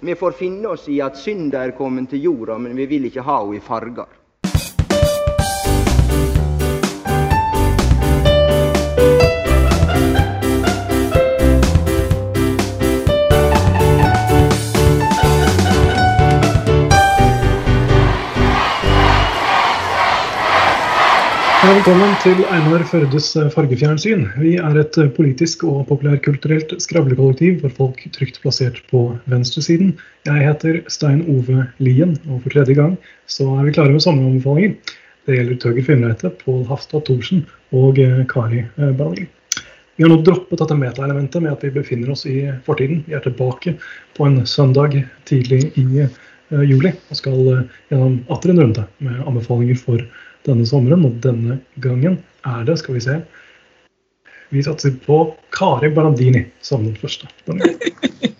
Vi får finne oss i at synda er kommet til jorda, men vi vil ikke ha henne i farger. Velkommen til Einar Førdes fargefjernsyn. Vi er et politisk og populærkulturelt skravlekollektiv for folk trygt plassert på venstresiden. Jeg heter Stein Ove Lien, og for tredje gang så er vi klare med sommeranbefalinger. Det gjelder Tøger Fimreite, Pål Hafstad Thorsen og eh, Kari eh, Vi har nå droppet dette metaelementet med at vi befinner oss i fortiden. Vi er tilbake på en søndag tidlig i eh, juli og skal gjennom atter en runde med anbefalinger for denne sommeren. Og denne gangen er det, skal vi se Vi satser på Kari Barandini som den første.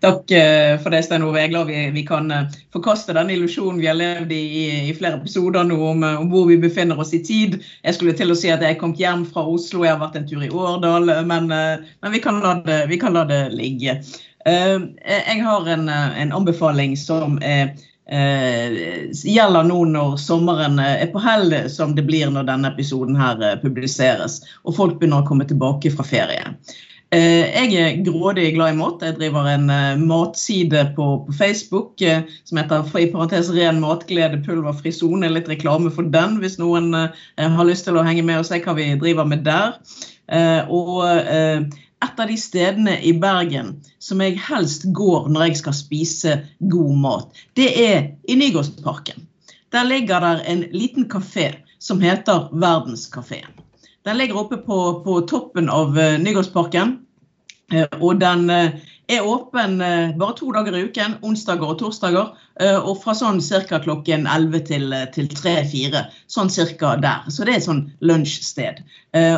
Takk eh, for det, Stein Ove. Jeg er glad vi, vi kan eh, forkaste den illusjonen vi har levd i i, flere episoder nå om, eh, om, hvor vi befinner oss i tid. Jeg skulle til å si at jeg kom hjem fra Oslo, jeg har vært en tur i Årdal, men, men vi, kan det, vi, kan la det, ligge. Jeg har en, en anbefaling som er gjelder nå når sommeren eh, er på hell, som det blir når denne episoden her eh, publiseres, og folk begynner å komme tilbake fra ferie. Eh, jeg er grådig glad i mat. Jeg driver en matside på, på Facebook som heter i parentes ren matglede pulverfri sone. Litt reklame for den hvis noen har lyst til å henge med og se hva vi driver med der. Og et av de stedene i Bergen som jeg helst går når jeg skal spise god mat, det er i Nygårdsparken. Der ligger der en liten kafé som heter Verdenskafeen. Den ligger oppe på, på toppen av uh, Nygårdsparken. Uh, og den uh, er åpen bare to dager i uken, onsdager og torsdager. og fra sånn ca. klokken 11 til, til 3-4. Sånn cirka der. Så det er et sånn lunsjsted.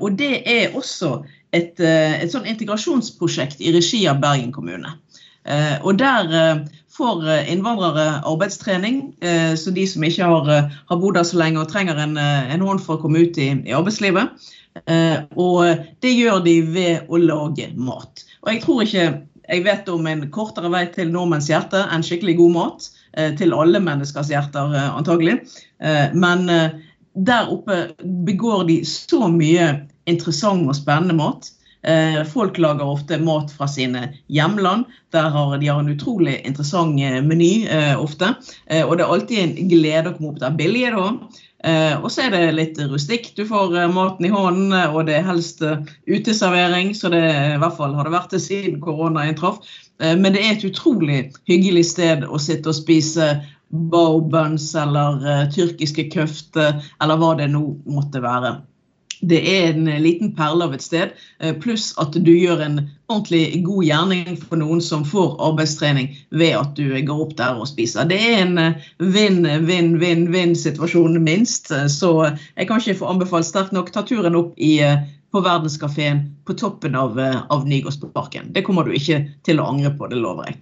og det er også et, eh, et sånn integrasjonsprosjekt i regi av Bergen kommune. Eh, og der eh, får innvandrere arbeidstrening. Så de som ikke har, har bodd der så lenge og trenger en, en hånd for å komme ut i, i, arbeidslivet. Og det gjør de ved å lage mat. Og jeg tror ikke jeg vet om en kortere vei til nordmenns hjerte enn skikkelig god mat. Til alle menneskers hjerter, antagelig. Men der oppe begår de så mye interessant og spennende mat. Eh, folk lager ofte mat fra sine hjemland. Der har de har en utrolig interessant eh, meny eh, ofte. Og det er alltid en glede å komme opp der billig. da. Og så er det litt rustikt. Du får maten i hånden, og det er helst uteservering. Så det i hvert fall har det vært det siden koronaen traff. Men det er et utrolig hyggelig sted å sitte og spise bow buns eller tyrkiske køfter eller hva det nå måtte være. Det er en eh, liten perle av et sted, eh, pluss at du gjør en ordentlig god gjerning for noen som får arbeidstrening ved at du går opp der og spiser. Det er en vinn-vinn-vinn-vinn-situasjon, eh, minst. Så jeg kan ikke få anbefalt sterkt nok. Ta turen opp i, på Verdenskafeen på toppen av, av Nygårdsparken. Det kommer du ikke til å angre på, det lover jeg.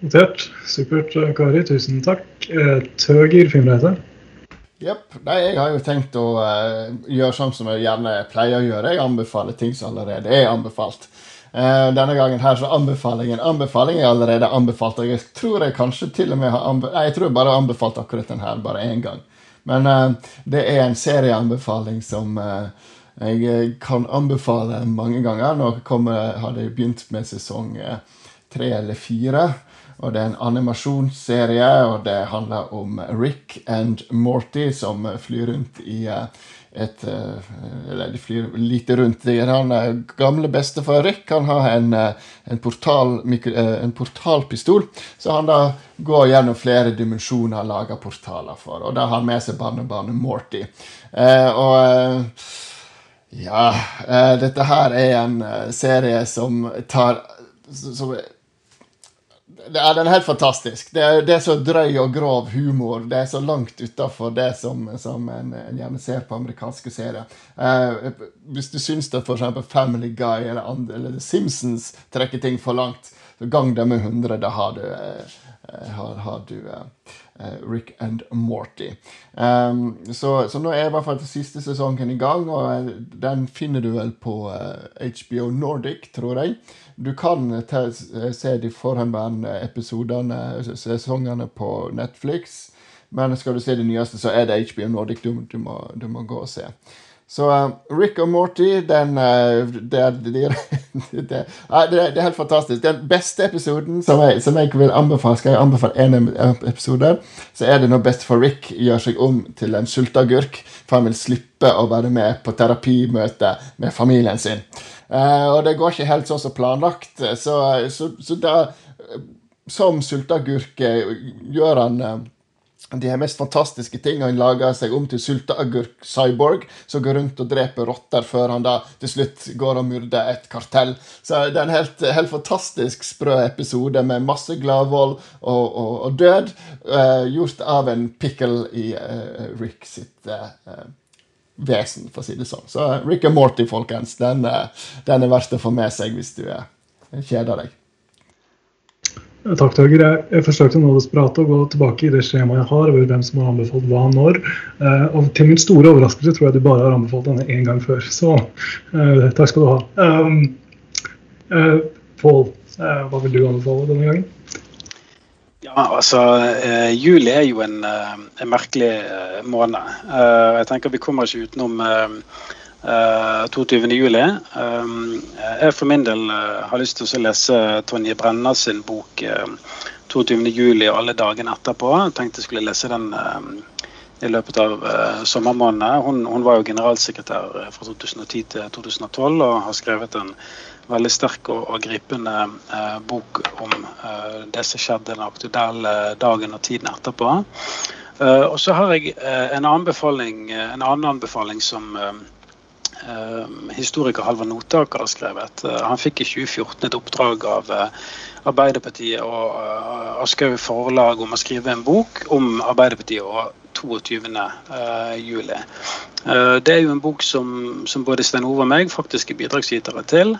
Notert. Supert, Kari. Tusen takk. Tøger filmreise. Jepp. Jeg har jo tenkt å uh, gjøre sånn som jeg gjerne pleier å gjøre. Jeg anbefaler ting som allerede er anbefalt. Uh, denne gangen her så anbefaler jeg en anbefaling jeg allerede har anbefalt. Og jeg tror jeg kanskje til og med har anbe Nei, jeg tror jeg bare har anbefalt akkurat den her bare én gang. Men uh, det er en serieanbefaling som jeg kan anbefale mange ganger. Nå kommer, har begynt med sesong tre eller fire. Og det er en animasjonsserie, og det handler om Rick and Morty som flyr rundt i eh, et eh, Eller de flyr lite rundt. Han er gamle bestefar Rick han har en, eh, en, portal, en portalpistol, så han da går gjennom flere dimensjoner og lager portaler for. Og da har han med seg barnebarnet Morty. og ja, dette her er en serie som tar som ja, den er helt fantastisk. Det er, det er, så drøy og grov humor. Det er så langt utafor det som, som en, en, gjerne ser på amerikanske serier. Eh, hvis du syns at f.eks. Family Guy eller, andre, eller The Simpsons trekker ting for langt, så gang det med 100, da har du, har, har du Rick and Morty. Um, så, så, nå er i hvert fall siste sesongen i gang, og den finner du vel på HBO Nordic, tror jeg. Du kan ta, se de forhenværende episodene, sesongene, på Netflix. Men skal du se de nyeste, så er det HBO Nordic du, du, må, du må, gå og se. Så uh, Rick og Morty, den uh, det, det, det, det, er helt fantastisk. Den beste episoden som jeg, som jeg vil anbefale, skal jeg anbefale en episode, så er det når for Rick gjør seg om til en sulteagurk, for han vil slippe å være med på terapimøte med familien sin. Uh, og det går ikke helt sånn som planlagt, så, så, så da Som sulteagurk gjør han de her mest fantastiske tingene. Han lager seg om til sulteagurk-cyborg som går rundt og dreper rotter før han da til slutt går og myrder et kartell. Så det er en helt, helt fantastisk sprø episode med masse gladvold og, og, og død, uh, gjort av en pickle i uh, Rick sitt uh, vesen, for å si det sånn. Så Rick and Morty, folkens, den, den er verst å få med seg hvis du kjeder deg. Takk, Torger. Jeg, forsøkte nå å sprate og gå tilbake i det skjemaet jeg har over hvem som har anbefalt hva når. Eh, og til min store overraskelse tror jeg du bare har anbefalt denne én gang før. Så eh, takk skal du ha. Um, eh, Pål, eh, hva vil du anbefale denne gangen? Ja, altså eh, Juli er jo en, eh, en merkelig måned. jeg tenker vi kommer ikke utenom 22. juli. Um, jeg for min del har lyst til å lese Tonje Brenna sin bok 22. Uh, juli og alle dagene etterpå. Jeg tenkte jeg skulle lese den i løpet av sommermånedene. Hun, hun, var jo generalsekretær fra 2010 til 2012 og har skrevet en veldig sterk og, og gripende eh, bok om eh, det som skjedde den aktuelle dagen og tiden etterpå. Eh, og så har jeg en, anbefaling, en annen anbefaling som Eh, historiker Halvard Notaker har skrevet. Eh, han fikk i 2014 et oppdrag av eh, Arbeiderpartiet og Aschehoug forlag om å skrive en bok om Arbeiderpartiet og 22. juli. Det er jo en bok som, som både Stein Ove og meg faktisk er bidragsytere til.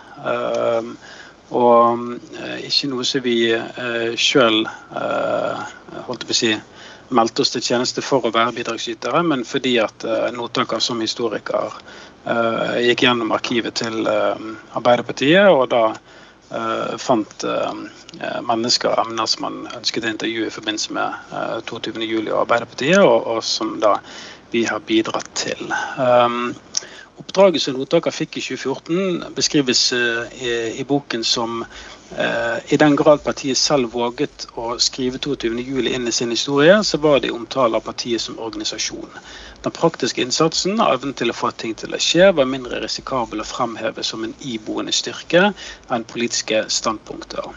Og ikke noe som vi sjøl si meldte oss til tjeneste for å være bidragsytere, men fordi at Notaker som historiker gikk gjennom arkivet til Arbeiderpartiet og da fant mennesker og emner som han ønsket å intervjue i forbindelse med 22.07. og Arbeiderpartiet, og, og, som da vi har bidratt til. Um, oppdraget som Notaker fikk i 2014, beskrives i, i boken som i den grad partiet selv våget å skrive 22.07 inn i sin historie, så var det i omtale av partiet som organisasjon. Den praktiske innsatsen og evnen til å få ting til å skje var mindre risikabel å fremheve som en iboende styrke enn politiske standpunkter.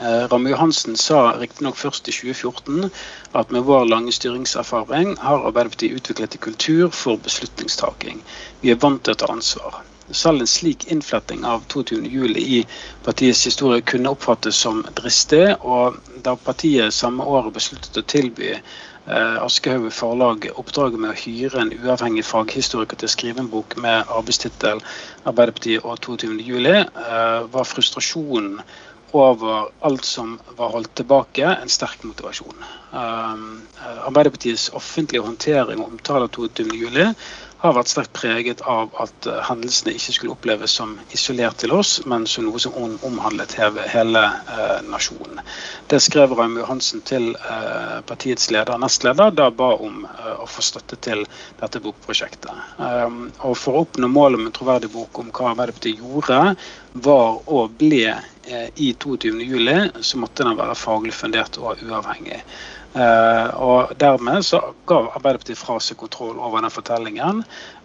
Eh, Ramme Johansen sa riktignok først i 2014 at med vår lange styringserfaring har Arbeiderpartiet utviklet en kultur for beslutningstaking. Vi er vant til å ta ansvar. Selv en slik innfletting av 22.07 i partiets historie kunne oppfattes som dristig, og da partiet samme år besluttet å tilby eh, Aschehoug forlag oppdraget med å hyre en uavhengig faghistoriker til å skrive en bok med arbeidstittel 'Arbeiderpartiet og 22.07', eh, var frustrasjonen over alt som var holdt tilbake, en sterk motivasjon. Um, Arbeiderpartiets offentlige håndtering og omtale av 22.07 har vært sterkt preget av at uh, hendelsene ikke skulle oppleves som isolert til oss, men som noe som omhandlet hele, uh, nasjonen. Det skrev Raymond Johansen til uh, partiets leder, nestleder, da ba om å få støtte til dette bokprosjektet. Og For å oppnå målet om en troverdig bok om hva Arbeiderpartiet gjorde, var og ble i 22.07, så måtte den være faglig fundert og uavhengig. Uh, og Dermed så ga Arbeiderpartiet fra seg kontroll over den fortellingen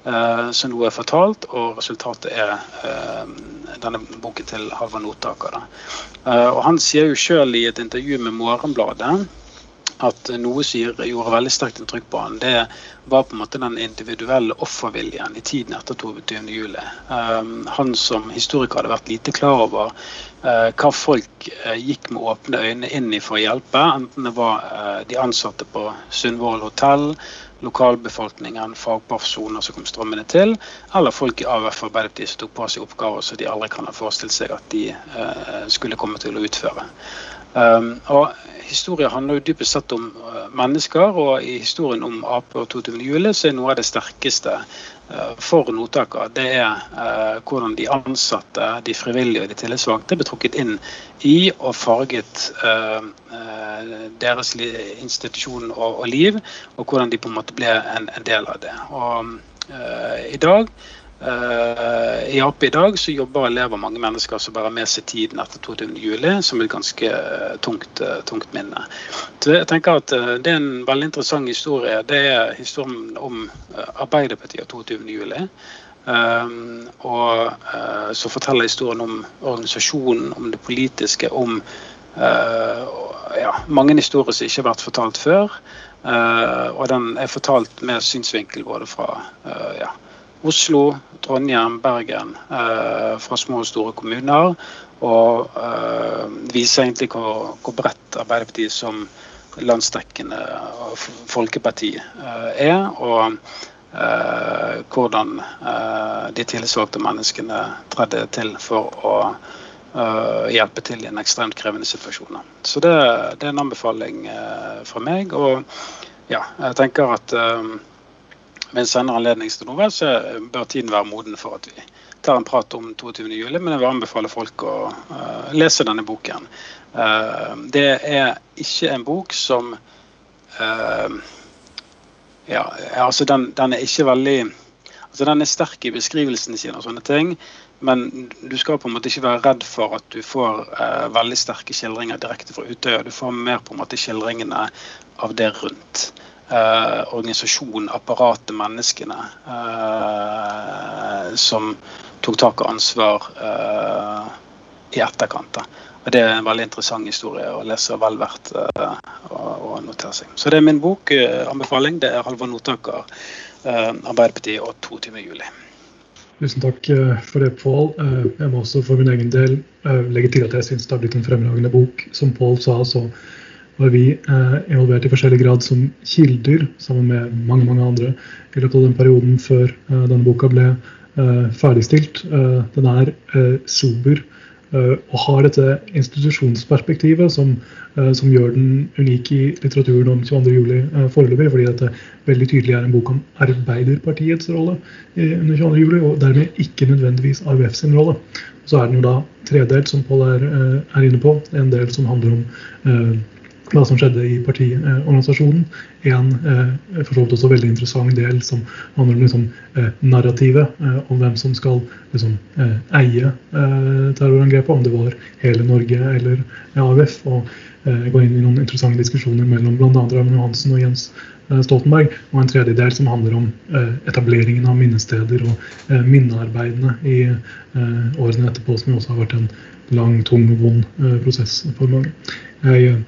uh, som nå er fortalt, og resultatet er uh, denne boken til Halvard Notaker. og Han sier jo sjøl i et intervju med Morgenbladet at noe som gjorde veldig sterkt inntrykk på han, det var på en måte den individuelle offerviljen i tiden etter 22.07. Um, han som historiker hadde vært lite klar over uh, hva folk uh, gikk med åpne øyne inn i for å hjelpe, enten det var uh, de ansatte på Sundvoll hotell, lokalbefolkningen, fagpersoner som kom strømmende til, eller folk i AUF Arbeiderpartiet som tok på seg oppgaver som de aldri kan ha forestilt seg at de skulle komme til å utføre. Um, og Historie handler jo dypest sett om uh, mennesker, og i historien om Ap og 22. juli så er noe av det sterkeste uh, for Notaka det er uh, hvordan de ansatte, de frivillige og de tillitsvalgte ble trukket inn i og farget deres institusjon og, liv, og hvordan de på en måte ble en, del av det. Og i dag I Ap i dag så jobber elever mange mennesker som bærer med seg tiden etter 22.07. som et ganske uh, tungt, uh, tungt, minne. Så jeg tenker at Det er en veldig interessant historie. Det er historien om Arbeiderpartiet og 22.07. Um, og så forteller historien om organisasjonen, om det politiske, om ja, mange historier som ikke har vært fortalt før. og den er fortalt med synsvinkel både fra ja, Oslo, Trondheim, Bergen eh, fra små og store kommuner. Og eh, viser egentlig hvor, hvor bredt Arbeiderpartiet som landsdekkende folkeparti eh, er. Og hvordan de tillitsvalgte menneskene tredde til for å hjelpe til i en ekstremt krevende situasjon. Så det, det er en anbefaling fra meg. Og ja, jeg tenker at ved en senere anledning til noe, så bør tiden være moden for at vi tar en prat om 22. juli, Men jeg vil anbefale folk å uh, lese denne boken. Uh, det er ikke en bok som uh, Ja, altså den, den, er ikke veldig Altså Den er sterk i beskrivelsene sine og sånne ting. Men du skal på en måte ikke være redd for at du får veldig sterke skildringer direkte fra Utøya. Du får mer på en måte skildringene av det rundt eh, organisasjonen, apparatet, menneskene eh, som tok tak og ansvar eh, i etterkant. Og Det er en veldig interessant historie å lese, vel verdt uh, å, notere seg. Så det er min bok, anbefaling. det er Halvor Notaker, uh, Arbeiderpartiet og 22.07. Tusen takk for det, Pål. Jeg må også for min egen del legge til at jeg syns det har blitt en fremragende bok. Som Pål sa, så var vi eh, involvert i forskjellig grad som kilder, sammen med mange mange andre, i løpet av den perioden før eh, denne boka ble eh, ferdigstilt. Eh, den er eh, sober eh, og har dette institusjonsperspektivet som, som, gjør den unik i litteraturen om 22.07. Eh, foreløpig, fordi dette veldig tydelig er en bok om Arbeiderpartiets rolle under 22.07., og dermed ikke nødvendigvis AUF sin rolle. Så er den jo da tredelt, som Pål er, er, inne på. En del som handler om hva som skjedde i partiorganisasjonen. En eh, for så vidt også veldig interessant del som handler om liksom, eh, narrativet. Eh, om hvem som skal liksom, eie terrorangrepet. Om det var hele Norge eller AUF. Og gå inn i noen interessante diskusjoner mellom bl.a. Raymond Johansen og Jens Stoltenberg. Og en tredje del som handler om etableringen av minnesteder og minnearbeidene i årene etterpå, som også har vært en lang, tung og vond prosess for mange. Jeg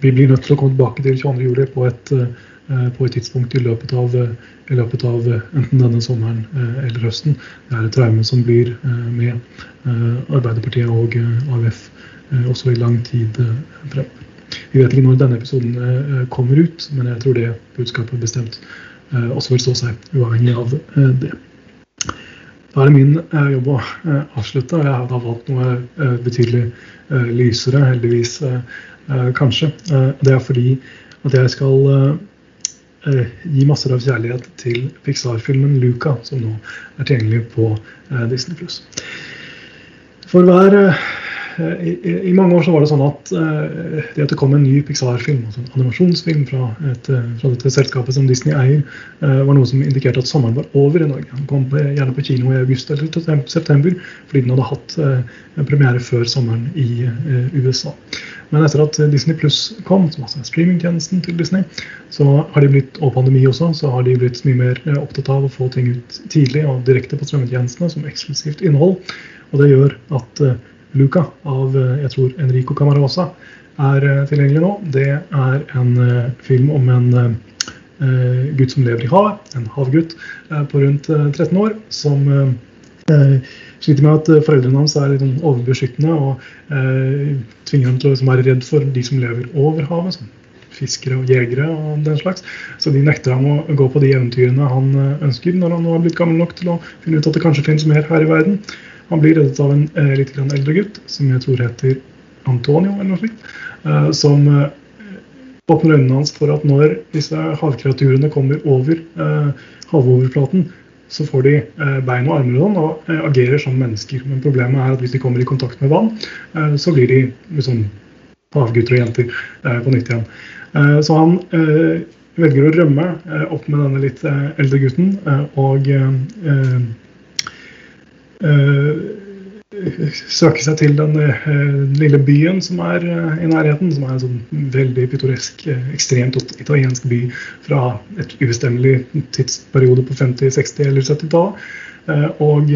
vi blir nødt til å komme tilbake til 22.07. På, et, eh, på et tidspunkt i løpet av, i løpet av eh, enten denne sommeren eh, eller høsten. Det er et traume som blir med Arbeiderpartiet og AUF også i lang tid fremover. Vi vet ikke når denne episoden kommer ut, men jeg tror det budskapet bestemt også vil stå seg uavhengig av det. Da er det min jobb å avslutte. og Jeg har da valgt noe betydelig lysere, heldigvis, Eh, kanskje. Eh, det er fordi at jeg skal eh, gi masser av kjærlighet til Pixar-filmen 'Luca', som nå er tilgjengelig på Disney+. For hver i, i, mange år så var det sånn at uh, det at det kom en ny Pixar-film, altså en animasjonsfilm fra, et, fra, dette selskapet som Disney eier, var noe som indikerte at sommeren var over i Norge. Den kom på, gjerne på kino i august eller september, fordi den hadde hatt en premiere før sommeren i USA. Men etter at Disney Pluss kom, som altså er streamingtjenesten til Disney, så har de blitt, og pandemi også, så har de blitt mye mer eh, opptatt av å få ting ut tidlig og direkte på strømmetjenestene som eksklusivt innhold. Og det gjør at uh, Luca av jeg tror Enrico Camarosa er tilgjengelig nå. Det er en film om en gutt som lever i havet, en havgutt på rundt 13 år, som sliter med at foreldrene hans er litt sånn overbeskyttende og tvinger ham til å være redd for de som lever over havet. Fiskere og jegere og den slags. Så de nekter ham å gå på de eventyrene han eh, ønsker når han nå har blitt gammel nok til å finne ut at det kanskje finnes mer her i verden. Han blir reddet av en eh, litt eldre gutt som jeg tror heter Antonio, eller noe slikt. Eh, som eh, åpner øynene hans for at når disse havkreaturene kommer over havoverflaten, så får de bein og armer og, sånn, og agerer som mennesker. Men problemet er at hvis de kommer i kontakt med vann, så blir de liksom havgutter og jenter på nytt igjen. Så han velger å rømme opp med denne litt eldre gutten og søke seg til den lille byen som er i nærheten, som er en sånn veldig pittoresk, ekstremt italiensk by fra et ubestemmelig tidsperiode på 50-, 60- eller 70-tallet. Og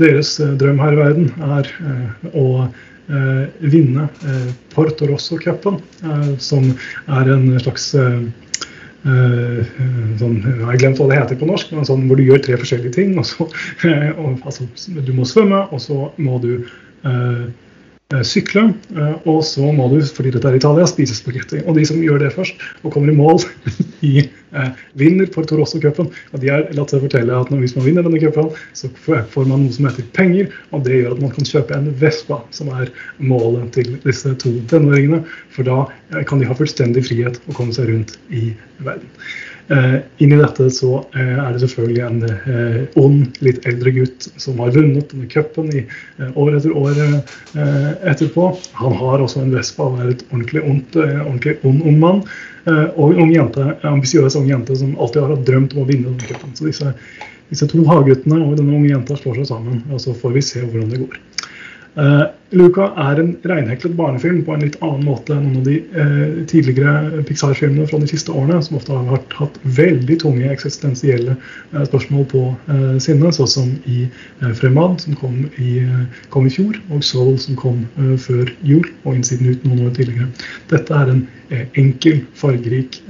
deres drøm her i verden er å Eh, vinne eh, Porto Rosso-cupen, eh, som er en slags sånn, jeg har glemt hva det heter på norsk, men sånn hvor du gjør tre forskjellige ting. Og så, og, altså, du må svømme, og så må du uh, sykle, uh, og så må du, fordi dette er Italia, spise spagetti. Og de som gjør det først, og kommer i mål i eh, vinner for Torosso-cupen. Og de har latt seg fortelle at hvis man vinner denne cupen, så får man noe som heter penger. Og det gjør at man kan kjøpe en Vespa, som er målet til disse to tenåringene. For da eh, kan de ha fullstendig frihet og komme seg rundt i verden. Eh, inni dette så eh, er det selvfølgelig en eh, ond, litt eldre gutt som har vunnet denne cupen i år etter år etterpå. Han har også en Vespa og er et ordentlig, ondt, ordentlig ond ung mann. Og en ung jente, ambisiøs ung jente som alltid har hatt drømt om å vinne denne cupen. Så disse, disse to havguttene og denne unge jenta slår seg sammen, og så får vi se hvordan det går. Uh, Luca er en reinheklet barnefilm på en litt annen måte enn noen av de uh, tidligere Pixar-filmene fra de siste årene, som ofte har vært, hatt veldig tunge eksistensielle uh, spørsmål på sinne, sånn som i Fremad, som kom i, kom i, fjor, og Soul, som kom før jul, og Innsiden ut noen år tidligere. Dette er en enkel, fargerik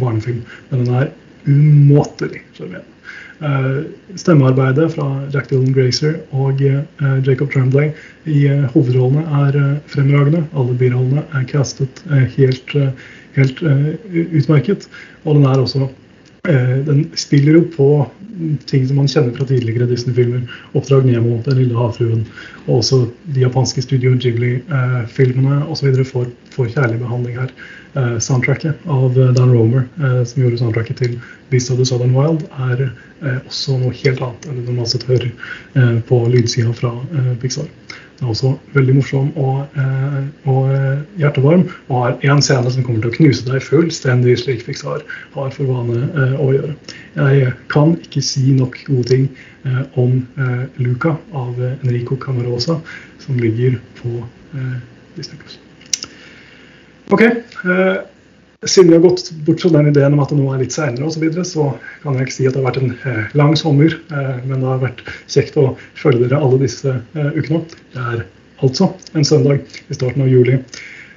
barnefilm, men den er umåtelig sjarmerende. Eh, stemmearbeidet fra Jack Dylan Grazer og eh, Jacob Tremblay i eh, hovedrollene er fremragende. Alle birollene er castet helt, helt utmerket. Og den er også Den spiller jo på ting som man kjenner fra tidligere Disney-filmer. 'Oppdrag Nemo', 'Den lille havfruen', og også de japanske Studio Ghibli-filmene osv. får, får kjærlig behandling her. Eh, soundtracket av eh, Dan Romer, eh, som gjorde soundtracket til Beast of the Southern Wild, er også noe helt annet enn det man sett hører på lydsida fra Pixar. Den er også veldig morsom og, og hjertevarm, og har én scene som kommer til å knuse deg fullstendig, slik Pixar har for vane å gjøre. Jeg kan ikke si nok gode ting om Luca av Enrico Camarosa, som ligger på Disney Plus. Ok. Eh, siden vi har gått bort fra den ideen om at det nå er litt seinere osv., så, videre, så kan jeg ikke si at det har vært en eh, lang sommer. Eh, men det har vært kjekt å følge dere alle disse eh, ukene. Det er altså en søndag i starten av juli.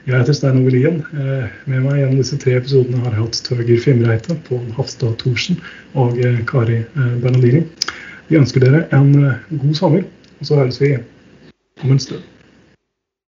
Jeg heter Stein Ove Lien. Eh, med meg gjennom disse tre episodene har jeg hatt Tøger Fimreite, Pål Hafstad Thorsen og eh, Kari Bernadini. Vi ønsker dere en god sommer, og så høres vi om en stund.